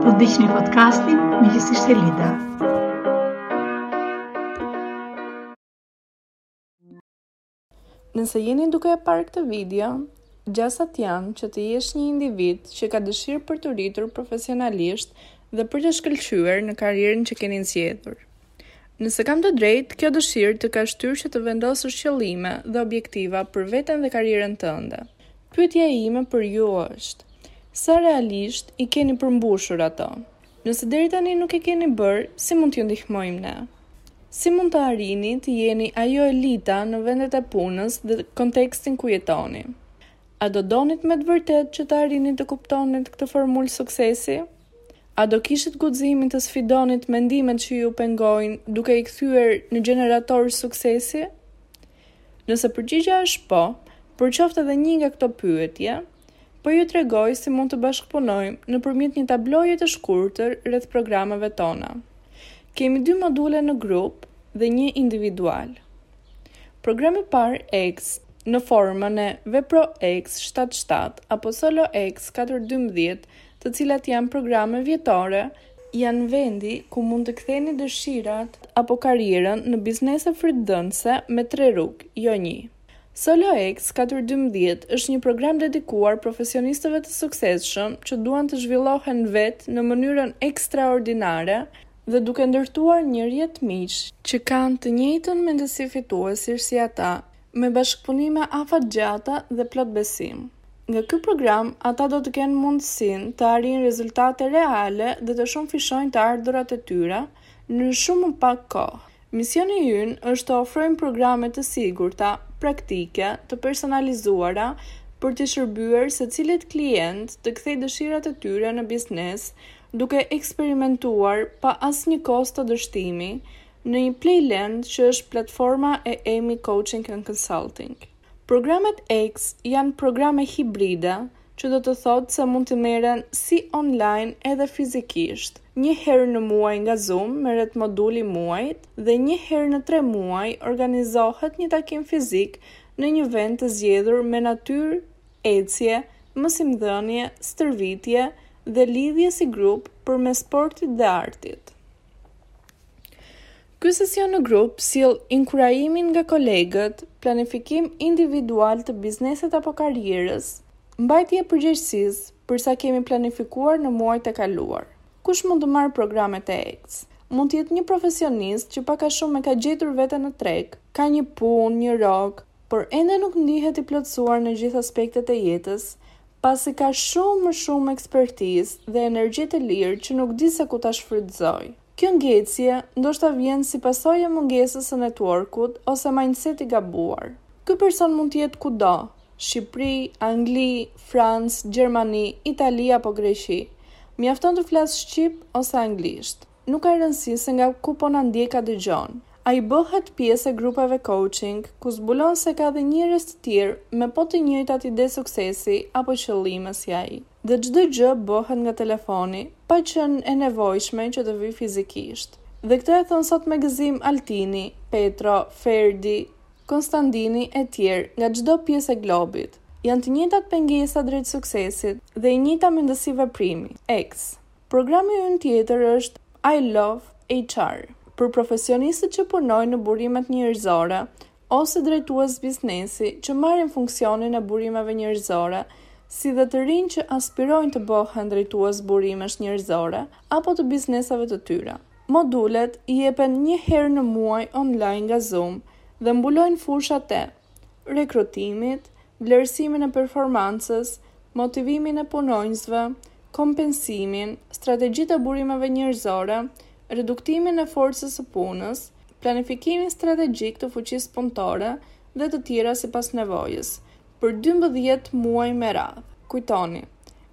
Po dëgjoni podcastin me Lisi Selida. Nëse jeni duke e parë këtë video, gjasat janë që të jesh një individ që ka dëshirë për t'u rritur profesionalisht dhe për të shkëlqyer në karrierën që keni zgjedhur. Nëse kam të drejtë, kjo dëshirë të ka shtyrë që të vendosësh qëllime dhe objektiva për veten dhe karrierën tënde. Pyetja ime për ju është, sa realisht i keni përmbushur ato? Nëse deri tani nuk e keni bërë, si mund t'ju ndihmojmë ne? Si mund të arrini të jeni ajo elita në vendet e punës dhe kontekstin ku jetoni? A do donit me të vërtetë që të arrini të kuptonit këtë formulë suksesi? A do kishit guximin të sfidonit mendimet që ju pengojnë duke i kthyer në gjeneratorë suksesi? Nëse përgjigja është po, për qoftë edhe një nga këto pyetje, po ju tregoj si mund të bashkëpunojmë nëpërmjet një tabloje të shkurtër rreth programeve tona. Kemi dy module në grup dhe një individual. Programi i parë X në formën e Vepro X 77 apo Solo X 4 12 të cilat janë programe vjetore, janë vendi ku mund të ktheni dëshirat apo karrierën në biznese frytdhënëse me tre rrugë, jo një. Solo X katër dymbëdhjetë është një program dedikuar profesionistëve të suksesshëm që duan të zhvillohen vetë në mënyrën ekstraordinare dhe duke ndërtuar një rrjet miqsh që kanë të njëjtën mendësi fituesish si ata, me bashkëpunime afatgjata dhe plot besim. Nga ky program ata do të kenë mundësinë të arrijnë rezultate reale dhe të shumëfishojnë të ardhurat e tyre në shumë më pak kohë. Misioni ynë është të ofrojmë programe të sigurta, praktike, të personalizuara për t'i shërbyer secilit klient të kthejë dëshirat e tyre në biznes duke eksperimentuar pa asnjë kosto dështimi Në një playland që është platforma e Amy Coaching and Consulting. Programet X janë programe hibride, që do të thotë se mund të merren si online edhe fizikisht, një herë në muaj nga Zoom merret moduli i muajit dhe një herë në tre muaj organizohet një takim fizik në një vend të zgjedhur me natyrë, ecje, mësimdhënie, stërvitje dhe lidhje si grup përmes sportit dhe artit. Ky sesion në grup sjell inkurajimin nga kolegët, planifikim individual të biznesit apo karrierës, mbajtje e përgjegjësisë për sa kemi planifikuar në muajt e kaluar. Kush mund të marrë programet e EX? Mund të jetë një profesionist që pak a shumë e ka gjetur veten në treg, ka një punë, një rrogë, por ende nuk ndihet i plotësuar në gjithë aspektet e jetës, pasi ka shumë më shumë ekspertizë dhe energji të lirë që nuk di se ku ta shfrytëzojë. Kjo ngecje ndoshta vjen si pasojë e mungesës së network-ut ose mindset i gabuar. Ky person mund të jetë kudo, Shqipëri, Angli, Francë, Gjermani, Itali apo Greqi. Mjafton të flasë shqip ose anglisht. Nuk ka rëndësi se nga ku po na ndjek a dëgjon. Ai bëhet pjesë e grupeve coaching, ku zbulon se ka dhe njerëz të tjerë me po të njëjtat ide suksesi apo qëllime si ai. Dhe çdo gjë bëhet nga telefoni, pa qenë e nevojshme që të vijë fizikisht. Dhe këtë e thonë sot me gëzim Altini, Petro, Ferdi, Konstandini e tjerë nga çdo pjesë e globit. Janë të njëjtat pengesa drejt suksesit dhe e njëjta mendësi veprimi. Eks. Programi ynë tjetër është I Love HR për profesionistët që punojnë në burimet njerëzore ose drejtues biznesi që marrin funksionin e burimeve njerëzore, si dhe të rinj që aspirojnë të bëhen drejtues burimesh njerëzore apo të bizneseve të tyre. Modulet jepen një herë në muaj online nga Zoom dhe mbulojnë fushat e rekrutimit, vlerësimin e performancës, motivimin e punonjësve, kompensimin, strategjitë e burimeve njerëzore, reduktimin e forcës së punës, planifikimin strategjik të fuqisë punëtore dhe të tjera sipas nevojës, për dymbëdhjetë muaj me radhë. Kujtoni,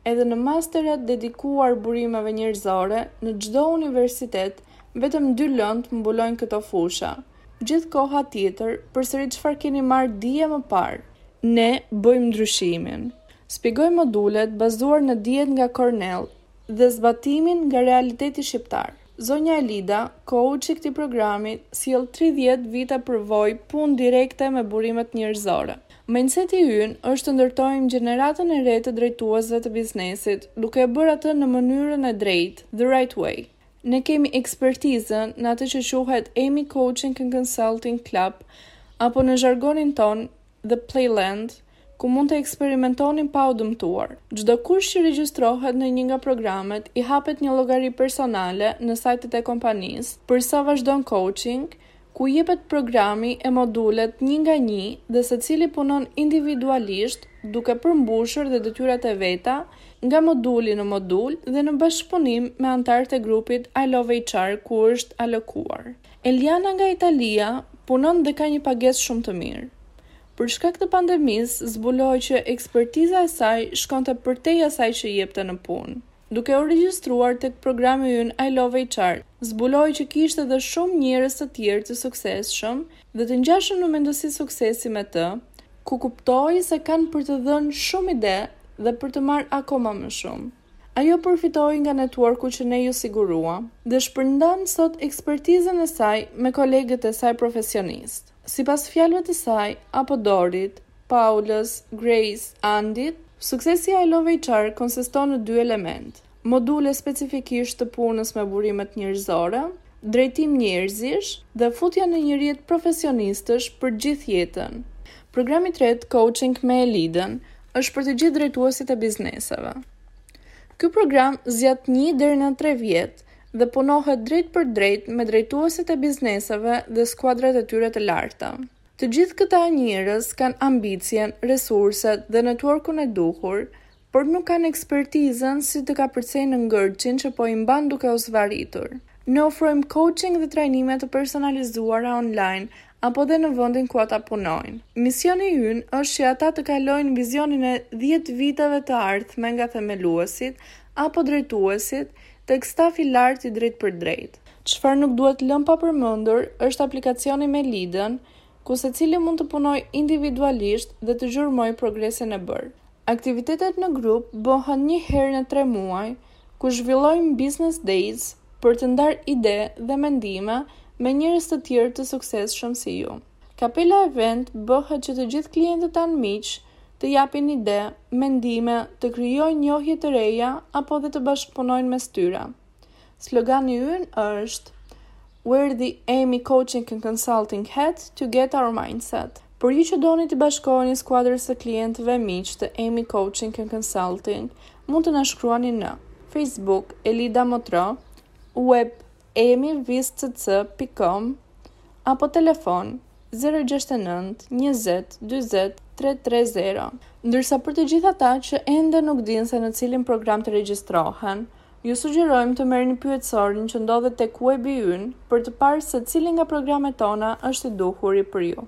edhe në masterat dedikuar burimeve njerëzore në çdo universitet vetëm dy lëndë mbulojnë këto fusha, Gjithë koha tjetër përsërit çfarë keni marrë dije më parë. Ne bëjmë ndryshimin. Spjegojmë modulet bazuar në dijet nga Cornell dhe zbatimin nga realiteti shqiptar. Zonja Elida, coach i këtij programi, sjell tridhjetë vite përvojë punë direkte me burimet njerëzore. Mindseti ynë është të ndërtojmë gjeneratën e re të drejtuesve të biznesit, duke e bërë atë në mënyrën e drejtë, the right way. Ne kemi ekspertizën në atë që quhet EMI Coaching and Consulting Club, apo në zhargonin tonë, The Playland, ku mund të eksperimentonin pa u dëmtuar. Çdokush që regjistrohet në një nga programet i hapet një llogari personale në sajtet e kompanisë për sa vazhdon coaching, ku jepet programi e modulet një nga një dhe secili punon individualisht duke përmbushur dhe detyrat e veta nga moduli në modul dhe në bashkëpunim me anëtarët e grupit I Love HR ku është alokuar. Eliana nga Italia punon dhe ka një pagesë shumë të mirë. Për shkak të pandemisë zbuloi që ekspertiza e saj shkonte përtej asaj që jepte në punë. Duke u regjistruar tek programi ynë I Love HR, zbuloi që kishte dhe shumë njerëz të tjerë të suksesshëm dhe të ngjashëm në mendësi suksesi me të, ku kuptoi se kanë për të dhënë shumë ide dhe për të marrë akoma më shumë. Ajo përfitoi nga network-u që ne ia siguruam dhe shpërndan sot ekspertizën e saj me kolegët e saj profesionistë. Sipas fjalëve të saj, apo Dorit, Paulës, Grace, Andit, suksesi i I Love HR konsiston në dy elementë, module specifikisht të punës me burimet njerëzore, drejtim njerëzish dhe futja në një rrjet profesionistësh për gjithë jetën. Programi i tretë Coaching me Elidën është për të gjithë drejtuesit e bizneseve. Ky program zgjat një deri në tre vjet dhe punohet drejtpërdrejt me drejtuesit e bizneseve dhe skuadrat e tyre të larta. Të gjithë këta njerëz kanë ambicien, resurset dhe network-un e duhur, por nuk kanë ekspertizën si të kapërcejnë ngërçin që po i mban duke u zvaritur. Ne ofrojmë coaching dhe trajnime të personalizuara online apo dhe në vendin ku ata punojnë. Misioni ynë është që ata të kalojnë vizionin e dhjetë viteve të ardhme nga themeluesit apo drejtuesit tek stafi i lartë i drejtpërdrejtë. Çfarë nuk duhet lënë pa përmendur është aplikacioni me Elidën, ku secili mund të punojë individualisht dhe të gjurmojë progresin e bërë. Aktivitetet në grup bëhen një herë në tre muaj, ku zhvillojmë business days për të ndarë ide dhe mendime me njerëz të tjerë të suksesshëm si ju. Kapela Event bëhet që të gjithë klientët tanë miq të japin ide, mendime, të krijojnë njohje të reja apo dhe të bashkëpunojnë mes tyre. Slogani ynë është Wear the EMI Coaching and Consulting hat to get our mindset. Për ju që doni t'i bashkoheni skuadrës së klientëve miq të EMI Coaching and Consulting, mund të na shkruani në Facebook Elida Motro, web emi-cc.com apo telefon 069 20 40 330. Ndërsa për të gjithë ata që ende nuk dinë se në cilin program të regjistrohen, Ju sugjerojmë të merrni pyetësorin që ndodhet tek webi ynë për të parë se cili nga programet tona është i duhuri për ju.